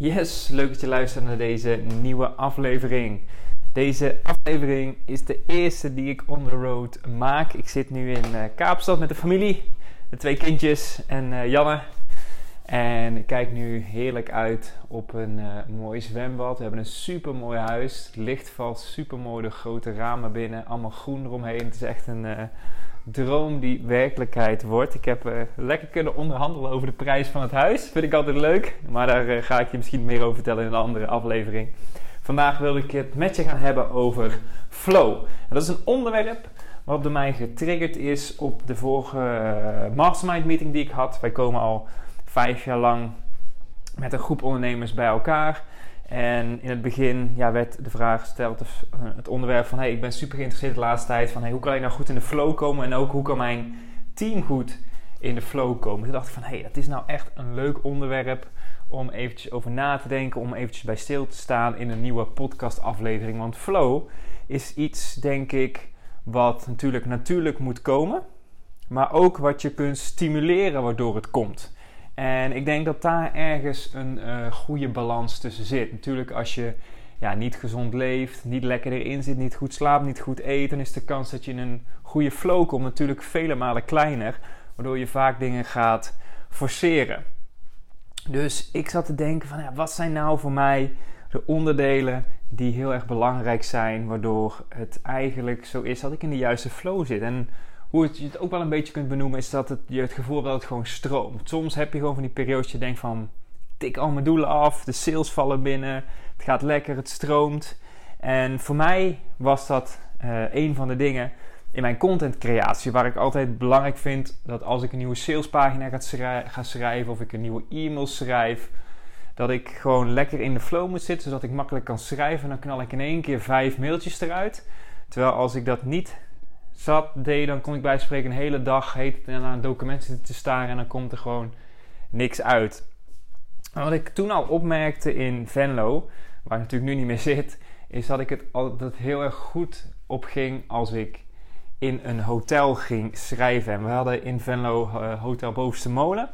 Yes, leuk dat je luistert naar deze nieuwe aflevering. Deze aflevering is de eerste die ik on the road maak. Ik zit nu in uh, Kaapstad met de familie, de twee kindjes en uh, Janne. En ik kijk nu heerlijk uit op een uh, mooi zwembad. We hebben een super mooi huis. Licht valt super mooi, de grote ramen binnen, allemaal groen eromheen. Het is echt een droom die werkelijkheid wordt. Ik heb uh, lekker kunnen onderhandelen over de prijs van het huis. Vind ik altijd leuk. Maar daar uh, ga ik je misschien meer over vertellen in een andere aflevering. Vandaag wil ik het met je gaan hebben over flow. En dat is een onderwerp wat bij mij getriggerd is op de vorige uh, mastermind meeting die ik had. Wij komen al vijf jaar lang met een groep ondernemers bij elkaar. En in het begin ja, werd de vraag gesteld, eh, het onderwerp van hey, ik ben super geïnteresseerd de laatste tijd van hey, hoe kan ik nou goed in de flow komen en ook hoe kan mijn team goed in de flow komen. Toen dacht ik van hey, dat is nou echt een leuk onderwerp om eventjes over na te denken, om eventjes bij stil te staan in een nieuwe podcast aflevering. Want flow is iets, denk ik, wat natuurlijk natuurlijk moet komen, maar ook wat je kunt stimuleren waardoor het komt. En ik denk dat daar ergens een uh, goede balans tussen zit. Natuurlijk, als je ja, niet gezond leeft, niet lekker erin zit, niet goed slaapt, niet goed eet, dan is de kans dat je in een goede flow komt natuurlijk vele malen kleiner. Waardoor je vaak dingen gaat forceren. Dus ik zat te denken van ja, wat zijn nou voor mij de onderdelen die heel erg belangrijk zijn, waardoor het eigenlijk zo is dat ik in de juiste flow zit. En hoe je het ook wel een beetje kunt benoemen, is dat het, je het gevoel dat het gewoon stroomt. Soms heb je gewoon van die periodes dat je denkt van, tik al mijn doelen af, de sales vallen binnen, het gaat lekker, het stroomt. En voor mij was dat uh, een van de dingen in mijn contentcreatie, waar ik altijd belangrijk vind dat als ik een nieuwe salespagina ga, ga schrijven of ik een nieuwe e-mail schrijf, dat ik gewoon lekker in de flow moet zitten, zodat ik makkelijk kan schrijven. Dan knal ik in één keer vijf mailtjes eruit. Terwijl als ik dat niet zat deed, dan kon ik bij spreken een hele dag heet naar een document te staren en dan komt er gewoon niks uit. En wat ik toen al opmerkte in Venlo, waar ik natuurlijk nu niet meer zit, is dat ik het altijd heel erg goed opging als ik in een hotel ging schrijven. En we hadden in Venlo uh, Hotel Bovenste Molen.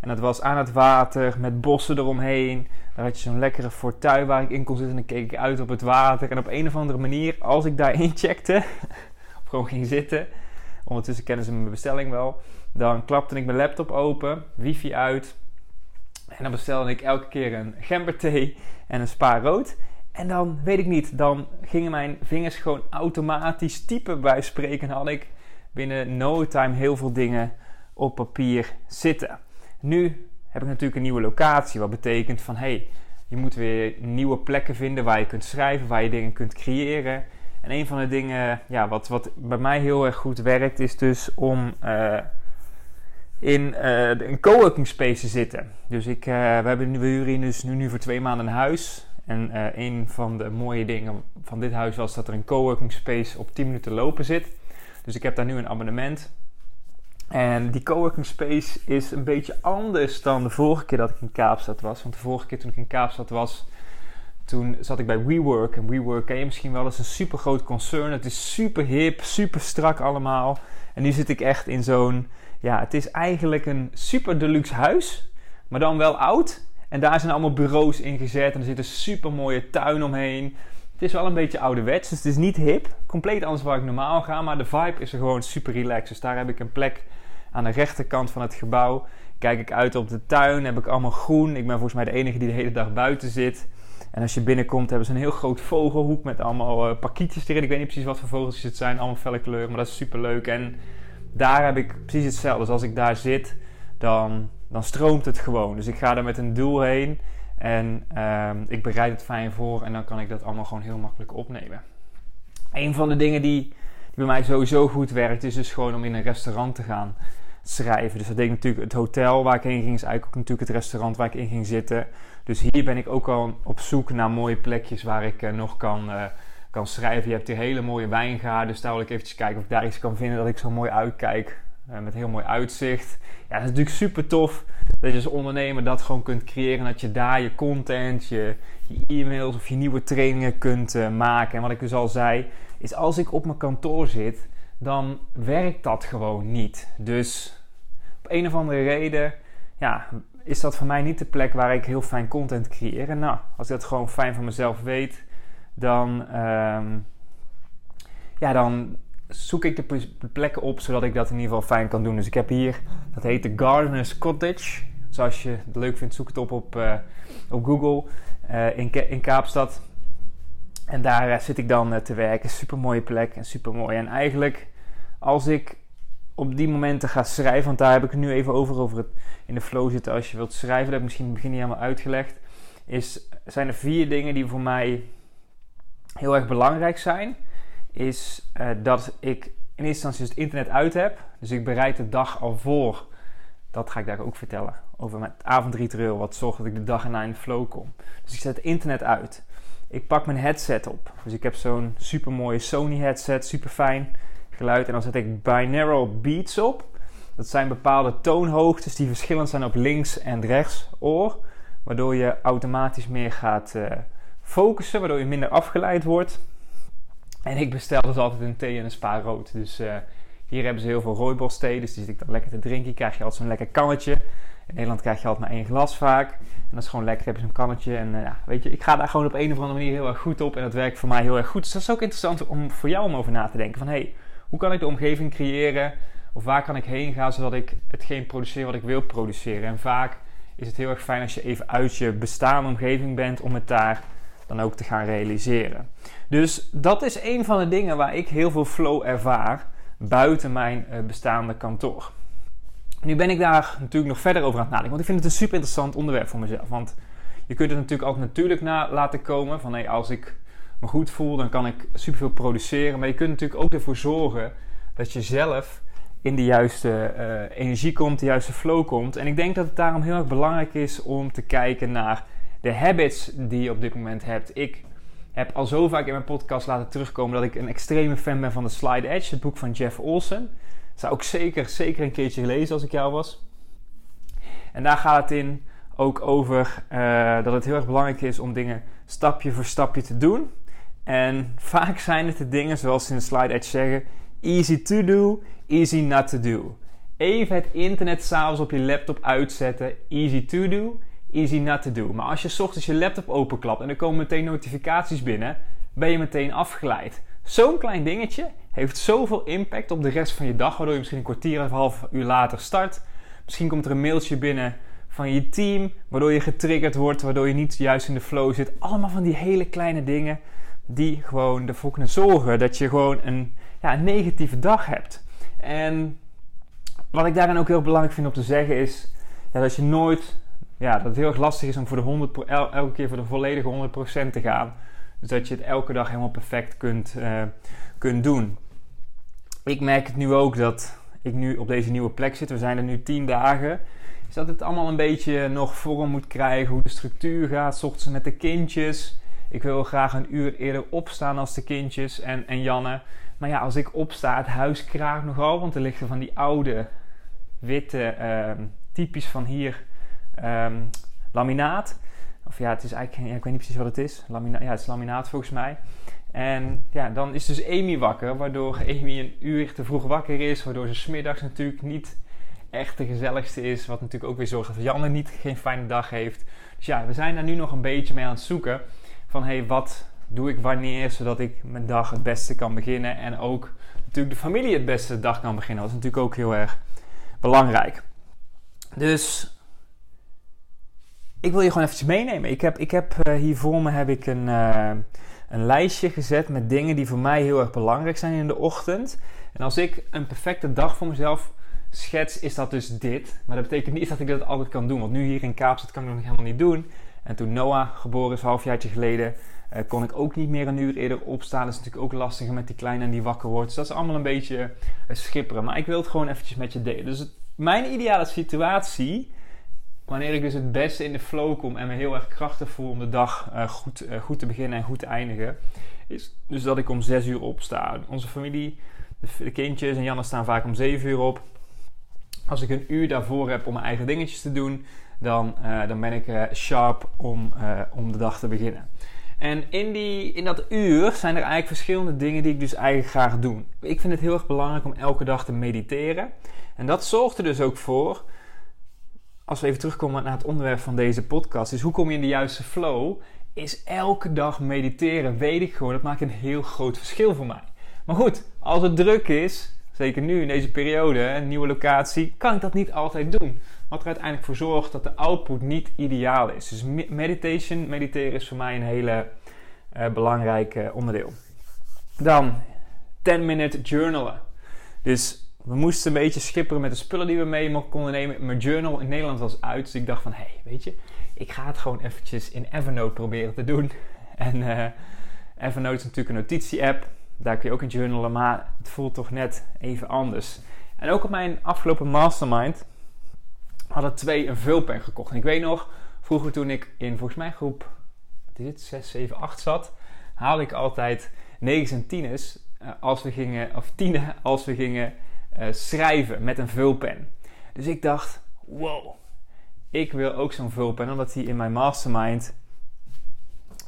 En dat was aan het water met bossen eromheen. Daar had je zo'n lekkere fortuin waar ik in kon zitten. En dan keek ik uit op het water. En op een of andere manier, als ik daarin checkte, gewoon ging zitten. Ondertussen kennen ze mijn bestelling wel. Dan klapte ik mijn laptop open, wifi uit. En dan bestelde ik elke keer een gemberthee en een spa rood. En dan, weet ik niet, dan gingen mijn vingers gewoon automatisch typen bij spreken. En had ik binnen no time heel veel dingen op papier zitten. Nu heb ik natuurlijk een nieuwe locatie, wat betekent van hey, je moet weer nieuwe plekken vinden waar je kunt schrijven, waar je dingen kunt creëren. En een van de dingen ja, wat, wat bij mij heel erg goed werkt, is dus om uh, in een coworking space te zitten. Dus ik, uh, we, hebben, we huren dus nu, nu voor twee maanden een huis. En een van de mooie dingen van dit huis was dat er een coworking space op 10 minuten lopen zit. Dus ik heb daar nu een abonnement. En die coworking space is een beetje anders dan de vorige keer dat ik in Kaapstad was. Want de vorige keer toen ik in Kaapstad was, toen zat ik bij WeWork. En WeWork ken je misschien wel, dat is een super groot concern. Het is super hip, super strak allemaal. En nu zit ik echt in zo'n, ja, het is eigenlijk een super deluxe huis, maar dan wel oud. En daar zijn allemaal bureaus in gezet en er zit een super mooie tuin omheen. Het is wel een beetje ouderwets, dus het is niet hip. Compleet anders waar ik normaal ga, maar de vibe is er gewoon super relaxed. Dus daar heb ik een plek aan de rechterkant van het gebouw. Kijk ik uit op de tuin, heb ik allemaal groen. Ik ben volgens mij de enige die de hele dag buiten zit. En als je binnenkomt hebben ze een heel groot vogelhoek met allemaal uh, pakietjes erin. Ik weet niet precies wat voor vogeltjes het zijn, allemaal felle kleuren, maar dat is super leuk. En daar heb ik precies hetzelfde. Dus als ik daar zit, dan, dan stroomt het gewoon. Dus ik ga er met een doel heen en uh, ik bereid het fijn voor en dan kan ik dat allemaal gewoon heel makkelijk opnemen. Een van de dingen die, die bij mij sowieso goed werkt, is dus gewoon om in een restaurant te gaan. Schrijven. Dus dat deed ik natuurlijk het hotel waar ik heen ging, is eigenlijk ook natuurlijk het restaurant waar ik in ging zitten. Dus hier ben ik ook al op zoek naar mooie plekjes waar ik nog kan, kan schrijven. Je hebt hier hele mooie wijngaarden, dus daar wil ik eventjes kijken of ik daar iets kan vinden dat ik zo mooi uitkijk. met heel mooi uitzicht. Ja, dat is natuurlijk super tof dat je als ondernemer dat gewoon kunt creëren. Dat je daar je content, je, je e-mails of je nieuwe trainingen kunt maken. En wat ik dus al zei, is als ik op mijn kantoor zit, dan werkt dat gewoon niet. Dus op een of andere reden, ja, is dat voor mij niet de plek waar ik heel fijn content creëer. En nou, als ik dat gewoon fijn van mezelf weet, dan, um, ja, dan zoek ik de plekken op zodat ik dat in ieder geval fijn kan doen. Dus ik heb hier, dat heet de Gardener's Cottage. Dus als je het leuk vindt, zoek het op op, uh, op Google uh, in, in Kaapstad. En daar uh, zit ik dan te werken. Super mooie plek en super mooi. En eigenlijk, als ik op die momenten ga schrijven, want daar heb ik het nu even over, over het in de flow zitten als je wilt schrijven, dat heb ik misschien in het begin niet helemaal uitgelegd. Is, zijn er vier dingen die voor mij heel erg belangrijk zijn. Is dat ik in eerste instantie het internet uit heb. Dus ik bereid de dag al voor. Dat ga ik daar ook vertellen over mijn avondritueel, wat zorgt dat ik de dag erna in de flow kom. Dus ik zet het internet uit. Ik pak mijn headset op. Dus ik heb zo'n super mooie Sony headset, super fijn geluid. En dan zet ik binaural beats op. Dat zijn bepaalde toonhoogtes die verschillend zijn op links en rechts oor. Waardoor je automatisch meer gaat uh, focussen, waardoor je minder afgeleid wordt. En ik bestel dus altijd een thee en een spa rood. Dus uh, hier hebben ze heel veel rooibos thee, dus die zit ik dan lekker te drinken. Krijg je altijd zo'n lekker kannetje. In Nederland krijg je altijd maar één glas vaak. En dat is gewoon lekker, heb je zo'n kannetje. En uh, ja, weet je, ik ga daar gewoon op een of andere manier heel erg goed op. En dat werkt voor mij heel erg goed. Dus dat is ook interessant om voor jou om over na te denken. Van hey, hoe kan ik de omgeving creëren? Of waar kan ik heen gaan zodat ik hetgeen produceer wat ik wil produceren? En vaak is het heel erg fijn als je even uit je bestaande omgeving bent om het daar dan ook te gaan realiseren. Dus dat is een van de dingen waar ik heel veel flow ervaar buiten mijn uh, bestaande kantoor. Nu ben ik daar natuurlijk nog verder over aan het nadenken, want ik vind het een super interessant onderwerp voor mezelf. Want je kunt het natuurlijk altijd natuurlijk na laten komen van hey, als ik me goed voel, dan kan ik superveel produceren. Maar je kunt natuurlijk ook ervoor zorgen dat je zelf in de juiste uh, energie komt, de juiste flow komt. En ik denk dat het daarom heel erg belangrijk is om te kijken naar de habits die je op dit moment hebt. Ik heb al zo vaak in mijn podcast laten terugkomen dat ik een extreme fan ben van de Slide Edge, het boek van Jeff Olsen. Zou ik zeker, zeker een keertje gelezen als ik jou was. En daar gaat het in ook over uh, dat het heel erg belangrijk is om dingen stapje voor stapje te doen. En vaak zijn het de dingen, zoals ze in de slide edge zeggen, easy to do, easy not to do. Even het internet s'avonds op je laptop uitzetten, easy to do, easy not to do. Maar als je s ochtends je laptop openklapt en er komen meteen notificaties binnen, ben je meteen afgeleid. Zo'n klein dingetje heeft zoveel impact op de rest van je dag, waardoor je misschien een kwartier of een half uur later start. Misschien komt er een mailtje binnen van je team, waardoor je getriggerd wordt, waardoor je niet juist in de flow zit. Allemaal van die hele kleine dingen die gewoon ervoor kunnen zorgen dat je gewoon een, ja, een negatieve dag hebt. En wat ik daarin ook heel belangrijk vind om te zeggen is ja, dat je nooit, ja, dat het heel erg lastig is om voor de 100, elke keer voor de volledige 100% te gaan. Dus dat je het elke dag helemaal perfect kunt, uh, kunt doen. Ik merk het nu ook dat ik nu op deze nieuwe plek zit. We zijn er nu 10 dagen. Is dat het allemaal een beetje nog vorm moet krijgen. Hoe de structuur gaat. S ochtends met de kindjes. Ik wil graag een uur eerder opstaan als de kindjes en, en Janne. Maar ja, als ik opsta, het huis kraakt nogal. Want er liggen van die oude, witte, uh, typisch van hier, um, laminaat. Of ja, het is eigenlijk, ja, ik weet niet precies wat het is. Lamina ja, het is laminaat volgens mij. En ja, dan is dus Amy wakker, waardoor Amy een uur te vroeg wakker is. Waardoor ze smiddags natuurlijk niet echt de gezelligste is. Wat natuurlijk ook weer zorgt dat Janne niet geen fijne dag heeft. Dus ja, we zijn daar nu nog een beetje mee aan het zoeken. Van hey, wat doe ik wanneer, zodat ik mijn dag het beste kan beginnen. En ook natuurlijk de familie het beste dag kan beginnen. Dat is natuurlijk ook heel erg belangrijk. Dus ik wil je gewoon eventjes meenemen. Ik heb, ik heb uh, hier voor me heb ik een, uh, een lijstje gezet met dingen die voor mij heel erg belangrijk zijn in de ochtend. En als ik een perfecte dag voor mezelf schets, is dat dus dit. Maar dat betekent niet dat ik dat altijd kan doen. Want nu hier in Kaapstad kan ik dat nog helemaal niet doen. En toen Noah geboren is, een halfjaartje geleden, uh, kon ik ook niet meer een uur eerder opstaan. Dat is natuurlijk ook lastiger met die kleine en die wakker wordt. Dus dat is allemaal een beetje schipperen. Maar ik wil het gewoon eventjes met je delen. Dus mijn ideale situatie, wanneer ik dus het beste in de flow kom en me heel erg krachtig voel om de dag uh, goed, goed te beginnen en goed te eindigen, is dus dat ik om 6 uur opsta. Onze familie, de, de kindjes en Janne staan vaak om 7 uur op. Als ik een uur daarvoor heb om mijn eigen dingetjes te doen, dan, uh, dan ben ik sharp om, om de dag te beginnen. En in, die, in dat uur zijn er eigenlijk verschillende dingen die ik dus eigenlijk graag doe. Ik vind het heel erg belangrijk om elke dag te mediteren. En dat zorgt er dus ook voor, als we even terugkomen naar het onderwerp van deze podcast, is hoe kom je in de juiste flow? Is elke dag mediteren, weet ik gewoon, dat maakt een heel groot verschil voor mij. Maar goed, als het druk is, zeker nu in deze periode, een nieuwe locatie, kan ik dat niet altijd doen. Wat er uiteindelijk voor zorgt dat de output niet ideaal is. Dus meditation, mediteren is voor mij een hele uh, belangrijk uh, onderdeel. Dan 10 minute journalen. Dus we moesten een beetje schipperen met de spullen die we mee konden nemen. Mijn journal in Nederland was uit, dus ik dacht van, hé, hey, weet je, ik ga het gewoon eventjes in Evernote proberen te doen. En uh, Evernote is natuurlijk een notitie-app. Daar kun je ook in journalen, maar het voelt toch net even anders. En ook op mijn afgelopen mastermind hadden twee een vulpen gekocht. En ik weet nog, vroeger toen ik in volgens mij groep wat is het, 6, 7, 8 zat, haalde ik altijd 9 en 10 uh, als we gingen, of 10 als we gingen uh, schrijven met een vulpen. Dus ik dacht, wow, ik wil ook zo'n vulpen, omdat die in mijn mastermind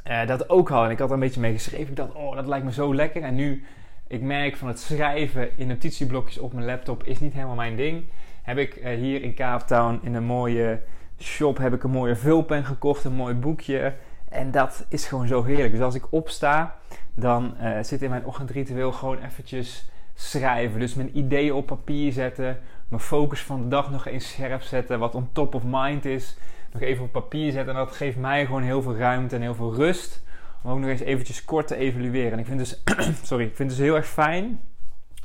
uh, dat ook had. En ik had er een beetje mee geschreven. Ik dacht, oh, dat lijkt me zo lekker. En nu, ik merk van het schrijven in notitieblokjes op mijn laptop is niet helemaal mijn ding heb ik uh, hier in Cape Town in een mooie shop heb ik een mooie vulpen gekocht, een mooi boekje. En dat is gewoon zo heerlijk. Dus als ik opsta, dan uh, zit in mijn ochtendritueel gewoon eventjes schrijven. Dus mijn ideeën op papier zetten. Mijn focus van de dag nog eens scherp zetten. Wat on top of mind is. Nog even op papier zetten. En dat geeft mij gewoon heel veel ruimte en heel veel rust. Om ook nog eens eventjes kort te evalueren. En ik vind dus, sorry, vind het dus heel erg fijn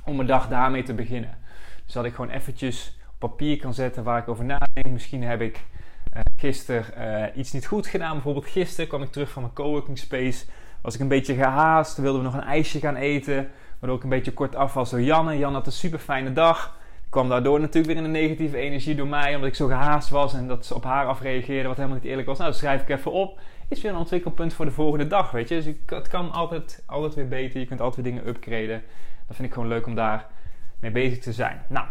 om mijn dag daarmee te beginnen. Dus dat ik gewoon eventjes papier kan zetten waar ik over nadenk. Misschien heb ik uh, gisteren uh, iets niet goed gedaan. Bijvoorbeeld gisteren kwam ik terug van mijn coworking space. Was ik een beetje gehaast. Wilden we nog een ijsje gaan eten. Waardoor ik een beetje kort af was door Janne. Jan had een super fijne dag. Ik kwam daardoor natuurlijk weer in een negatieve energie door mij. Omdat ik zo gehaast was en dat ze op haar afreageerde. Wat helemaal niet eerlijk was. Nou, dat schrijf ik even op. Is weer een ontwikkelpunt voor de volgende dag. Weet je. Dus het kan altijd, altijd weer beter. Je kunt altijd weer dingen upgraden. Dat vind ik gewoon leuk om daar mee bezig te zijn. Nou,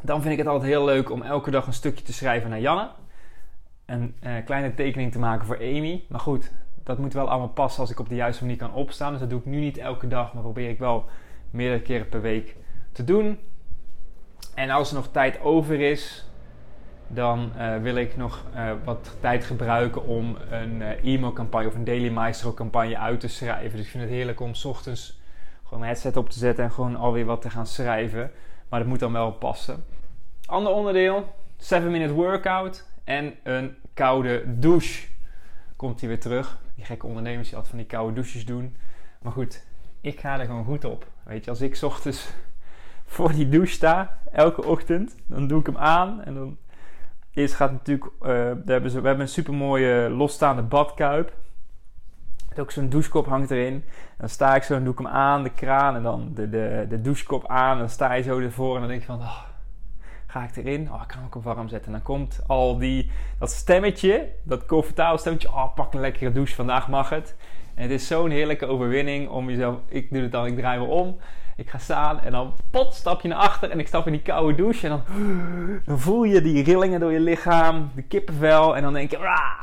dan vind ik het altijd heel leuk om elke dag een stukje te schrijven naar Janne. Een uh, kleine tekening te maken voor Amy. Maar goed, dat moet wel allemaal passen als ik op de juiste manier kan opstaan. Dus dat doe ik nu niet elke dag, maar probeer ik wel meerdere keren per week te doen. En als er nog tijd over is, dan uh, wil ik nog uh, wat tijd gebruiken om een e-mailcampagne of een Daily Maestro campagne uit te schrijven. Dus ik vind het heerlijk om s ochtends gewoon mijn headset op te zetten en gewoon alweer wat te gaan schrijven. Maar dat moet dan wel passen. Ander onderdeel, 7 minute workout en een koude douche. Komt hij weer terug. Die gekke ondernemers die altijd van die koude douches doen. Maar goed, ik ga er gewoon goed op. Weet je, als ik ochtends voor die douche sta, elke ochtend, dan doe ik hem aan. En dan eerst gaat natuurlijk, ze, we hebben een super mooie losstaande badkuip. Ook zo'n douchekop hangt erin. Dan sta ik zo en doe ik hem aan, de kraan en dan de, de, de douchekop aan. Dan sta je zo ervoor en dan denk je van, oh, ga ik erin? Oh, ik kan hem ook op warm zetten. En dan komt al die, dat stemmetje, dat comfortabele stemmetje. Oh, pak een lekkere douche, vandaag mag het. En het is zo'n heerlijke overwinning om jezelf, ik doe het dan, ik draai me om. Ik ga staan en dan pot stap je naar achter en ik stap in die koude douche. En dan, voel je die rillingen door je lichaam, de kippenvel. En dan denk je,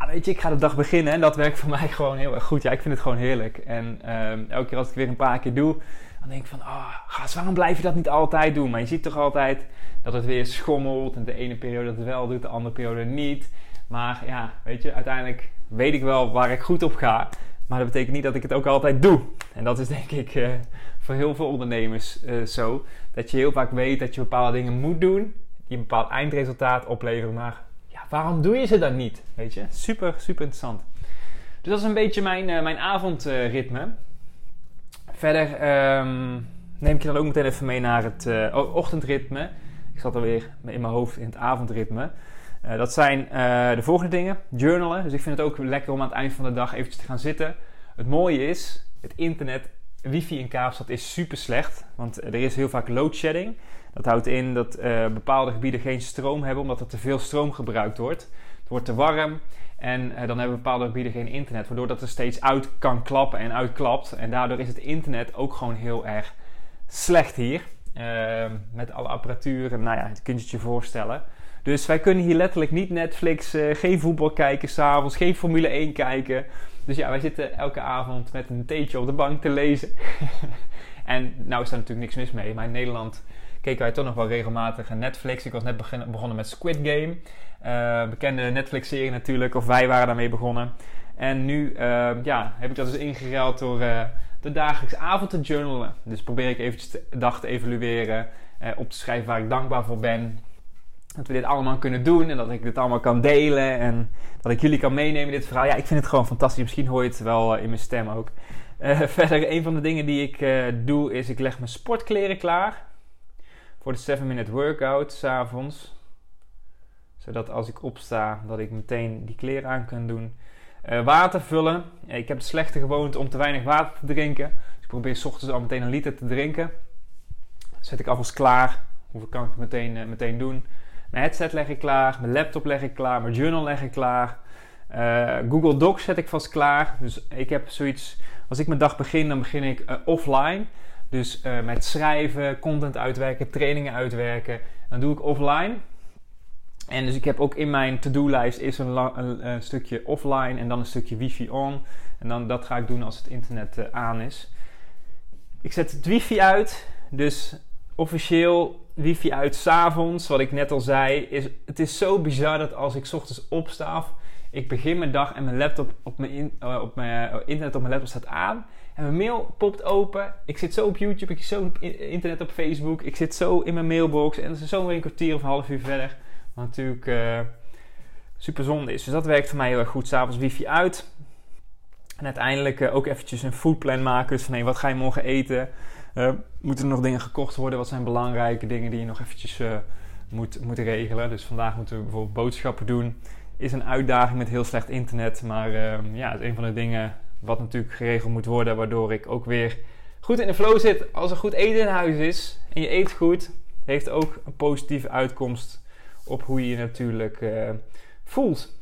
weet je, ik ga de dag beginnen. En dat werkt voor mij gewoon heel erg goed. Ja, ik vind het gewoon heerlijk. En um, elke keer als ik weer een paar keer doe, dan denk ik van, gaas, waarom blijf je dat niet altijd doen? Maar je ziet toch altijd dat het weer schommelt. En de ene periode het wel doet, de andere periode niet. Maar ja, weet je, uiteindelijk weet ik wel waar ik goed op ga. Maar dat betekent niet dat ik het ook altijd doe. En dat is denk ik uh, voor heel veel ondernemers uh, zo. Dat je heel vaak weet dat je bepaalde dingen moet doen. Die een bepaald eindresultaat opleveren. Maar ja, waarom doe je ze dan niet? Weet je? Super, super interessant. Dus dat is een beetje mijn, uh, mijn avondritme. Verder um, neem ik je dan ook meteen even mee naar het ochtendritme. Ik zat alweer in mijn hoofd in het avondritme. Dat zijn de volgende dingen. Journalen. Dus ik vind het ook lekker om aan het eind van de dag eventjes te gaan zitten. Het mooie is, het internet wifi in Kaapstad is super slecht, want er is heel vaak load shedding. Dat houdt in dat uh, bepaalde gebieden geen stroom hebben omdat er te veel stroom gebruikt wordt. Het wordt te warm en uh, dan hebben bepaalde gebieden geen internet, waardoor dat er steeds uit kan klappen en uitklapt. En daardoor is het internet ook gewoon heel erg slecht hier. Uh, met alle apparatuur, en, nou ja, dat kun je je voorstellen. Dus wij kunnen hier letterlijk niet Netflix, geen voetbal kijken s'avonds, geen Formule 1 kijken. Dus ja, wij zitten elke avond met een theetje op de bank te lezen. en nou is daar natuurlijk niks mis mee, maar in Nederland keken wij toch nog wel regelmatig Netflix. Ik was net begonnen met Squid Game. Uh, bekende Netflix-serie natuurlijk, of wij waren daarmee begonnen. En nu uh, ja, heb ik dat dus ingeruild door uh, de dagelijks avond te journalen. Dus probeer ik eventjes de dag te evalueren, op te schrijven waar ik dankbaar voor ben. Dat we dit allemaal kunnen doen en dat ik dit allemaal kan delen en dat ik jullie kan meenemen in dit verhaal. Ja, ik vind het gewoon fantastisch. Misschien hoor je het wel in mijn stem ook. verder, een van de dingen die ik doe is ik leg mijn sportkleren klaar voor de 7 minute workout s'avonds. Zodat als ik opsta, dat ik meteen die kleren aan kan doen. Water vullen. Ik heb de slechte gewoonte om te weinig water te drinken. Dus ik probeer s ochtends al meteen een liter te drinken. Zet ik alvast klaar. Hoeveel kan ik meteen, meteen doen? Mijn headset leg ik klaar. Mijn laptop leg ik klaar. Mijn journal leg ik klaar. Uh, Google Docs zet ik vast klaar. Dus ik heb zoiets. Als ik mijn dag begin, dan begin ik offline. Dus uh, met schrijven, content uitwerken, trainingen uitwerken. Dan doe ik offline. En dus ik heb ook in mijn to-do-lijst is een, een, stukje offline en dan een stukje wifi on. En dan dat ga ik doen als het internet aan is. Ik zet het wifi uit. Dus officieel wifi uit s'avonds. Wat ik net al zei. Is, het is zo bizar dat als ik ochtends opsta. Ik begin mijn dag en mijn laptop op mijn, uh, op mijn uh, internet op mijn laptop staat aan. En mijn mail popt open. Ik zit zo op YouTube, ik zit zo op internet, op Facebook. Ik zit zo in mijn mailbox. En dat is zo weer een kwartier of een half uur verder. Wat natuurlijk uh, super zonde is. Dus dat werkt voor mij heel erg goed. S'avonds wifi uit. En uiteindelijk ook eventjes een foodplan maken. Dus van wat ga je morgen eten? Uh, moeten er nog dingen gekocht worden? Wat zijn belangrijke dingen die je nog eventjes moet, moet regelen? Dus vandaag moeten we bijvoorbeeld boodschappen doen. Is een uitdaging met heel slecht internet. Maar ja, het is een van de dingen wat natuurlijk geregeld moet worden, waardoor ik ook weer goed in de flow zit. Als er goed eten in huis is en je eet goed, heeft ook een positieve uitkomst op hoe je je natuurlijk uh, voelt.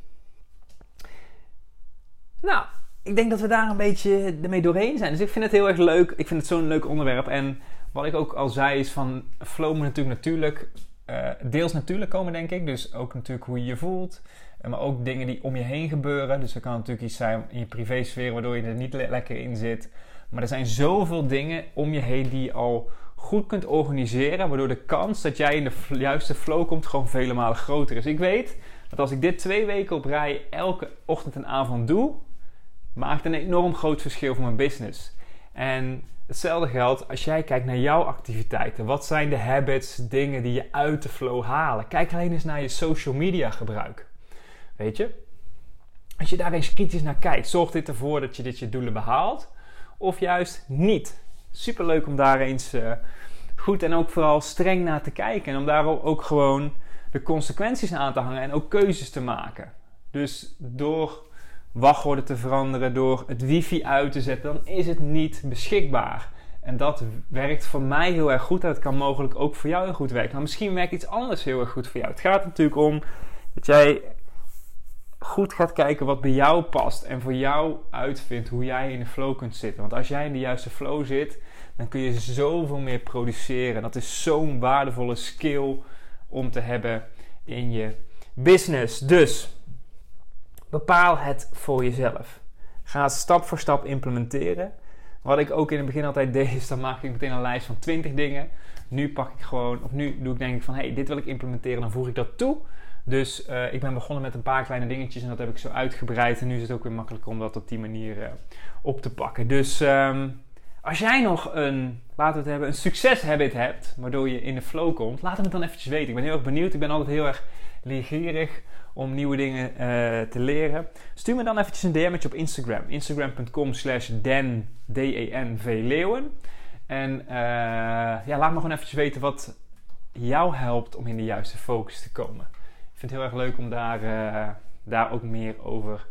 Nou, ik denk dat we daar een beetje ermee doorheen zijn. Dus ik vind het heel erg leuk. Ik vind het zo'n leuk onderwerp. En wat ik ook al zei is van flow moet natuurlijk natuurlijk uh, deels natuurlijk komen, denk ik. Dus ook natuurlijk hoe je je voelt. Maar ook dingen die om je heen gebeuren. Dus er kan natuurlijk iets zijn in je privésfeer waardoor je er niet le lekker in zit. Maar er zijn zoveel dingen om je heen die je al goed kunt organiseren. Waardoor de kans dat jij in de juiste flow komt gewoon vele malen groter is. Ik weet dat als ik dit twee weken op rij elke ochtend en avond doe, maakt een enorm groot verschil voor mijn business. En hetzelfde geldt als jij kijkt naar jouw activiteiten. Wat zijn de habits, dingen die je uit de flow halen? Kijk alleen eens naar je social media gebruik. Weet je? Als je daar eens kritisch naar kijkt, zorgt dit ervoor dat je dit je doelen behaalt? Of juist niet? Super leuk om daar eens uh, goed en ook vooral streng naar te kijken. En om daar ook gewoon de consequenties aan te hangen en ook keuzes te maken. Dus door wachtwoorden te veranderen, door het wifi uit te zetten, dan is het niet beschikbaar. En dat werkt voor mij heel erg goed. Dat kan mogelijk ook voor jou heel goed werken. Maar misschien werkt iets anders heel erg goed voor jou. Het gaat natuurlijk om dat jij goed gaat kijken wat bij jou past en voor jou uitvindt hoe jij in de flow kunt zitten. Want als jij in de juiste flow zit, dan kun je zoveel meer produceren. Dat is zo'n waardevolle skill om te hebben in je business. Dus bepaal het voor jezelf. Ga het stap voor stap implementeren. Wat ik ook in het begin altijd deed, is dan maak ik meteen een lijst van 20 dingen. Nu pak ik gewoon, of nu doe ik denk ik van, hey, dit wil ik implementeren, dan voeg ik dat toe. Dus uh, ik ben begonnen met een paar kleine dingetjes en dat heb ik zo uitgebreid. En nu is het ook weer makkelijker om dat op die manier uh, op te pakken. Dus um, als jij nog een, laten we het hebben, een succeshabit hebt, waardoor je in de flow komt, laat het dan eventjes weten. Ik ben heel erg benieuwd. Ik ben altijd heel erg leergierig om nieuwe dingen uh, te leren. Stuur me dan eventjes een DM'tje op Instagram. Instagram.com slash den, D-E-N-V Leeuwen. En ja, laat me gewoon eventjes weten wat jou helpt om in de juiste focus te komen. Ik vind het heel erg leuk om daar, uh, daar ook meer over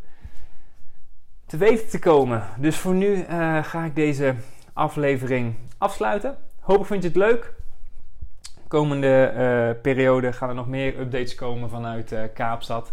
te weten te komen. Dus voor nu ga ik deze aflevering afsluiten. Hopelijk vind je het leuk. Komende uh, periode gaan er nog meer updates komen vanuit uh, Kaapstad.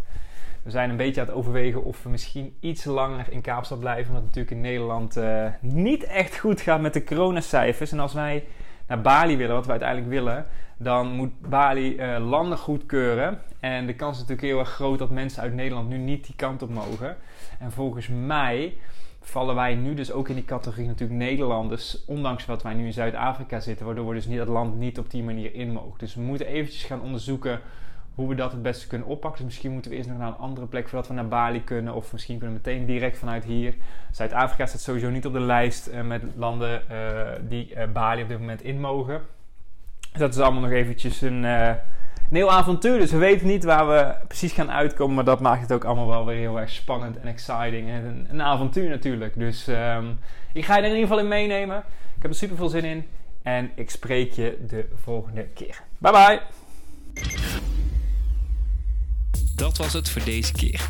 We zijn een beetje aan het overwegen of we misschien iets langer in Kaapstad blijven. Omdat het natuurlijk in Nederland uh, niet echt goed gaat met de coronacijfers. En als wij naar Bali willen, wat we uiteindelijk willen, dan moet Bali landen goedkeuren. En de kans is natuurlijk heel erg groot dat mensen uit Nederland nu niet die kant op mogen. En volgens mij vallen wij nu dus ook in die categorie natuurlijk Nederlanders, ondanks wat wij nu in Zuid-Afrika zitten, waardoor we dus niet dat land niet op die manier in mogen. Dus we moeten eventjes gaan onderzoeken hoe we dat het beste kunnen oppakken. Dus misschien moeten we eerst nog naar een andere plek voordat we naar Bali kunnen, of misschien kunnen we meteen direct vanuit hier. Zuid-Afrika staat sowieso niet op de lijst uh, met landen uh, die uh, Bali op dit moment in mogen. Dus dat is allemaal nog eventjes een een heel avontuur. Dus we weten niet waar we precies gaan uitkomen. Maar dat maakt het ook allemaal wel weer heel erg spannend en exciting. En een, avontuur natuurlijk. Dus um, ik ga je er in ieder geval in meenemen. Ik heb er super veel zin in. En ik spreek je de volgende keer. Bye bye. Dat was het voor deze keer.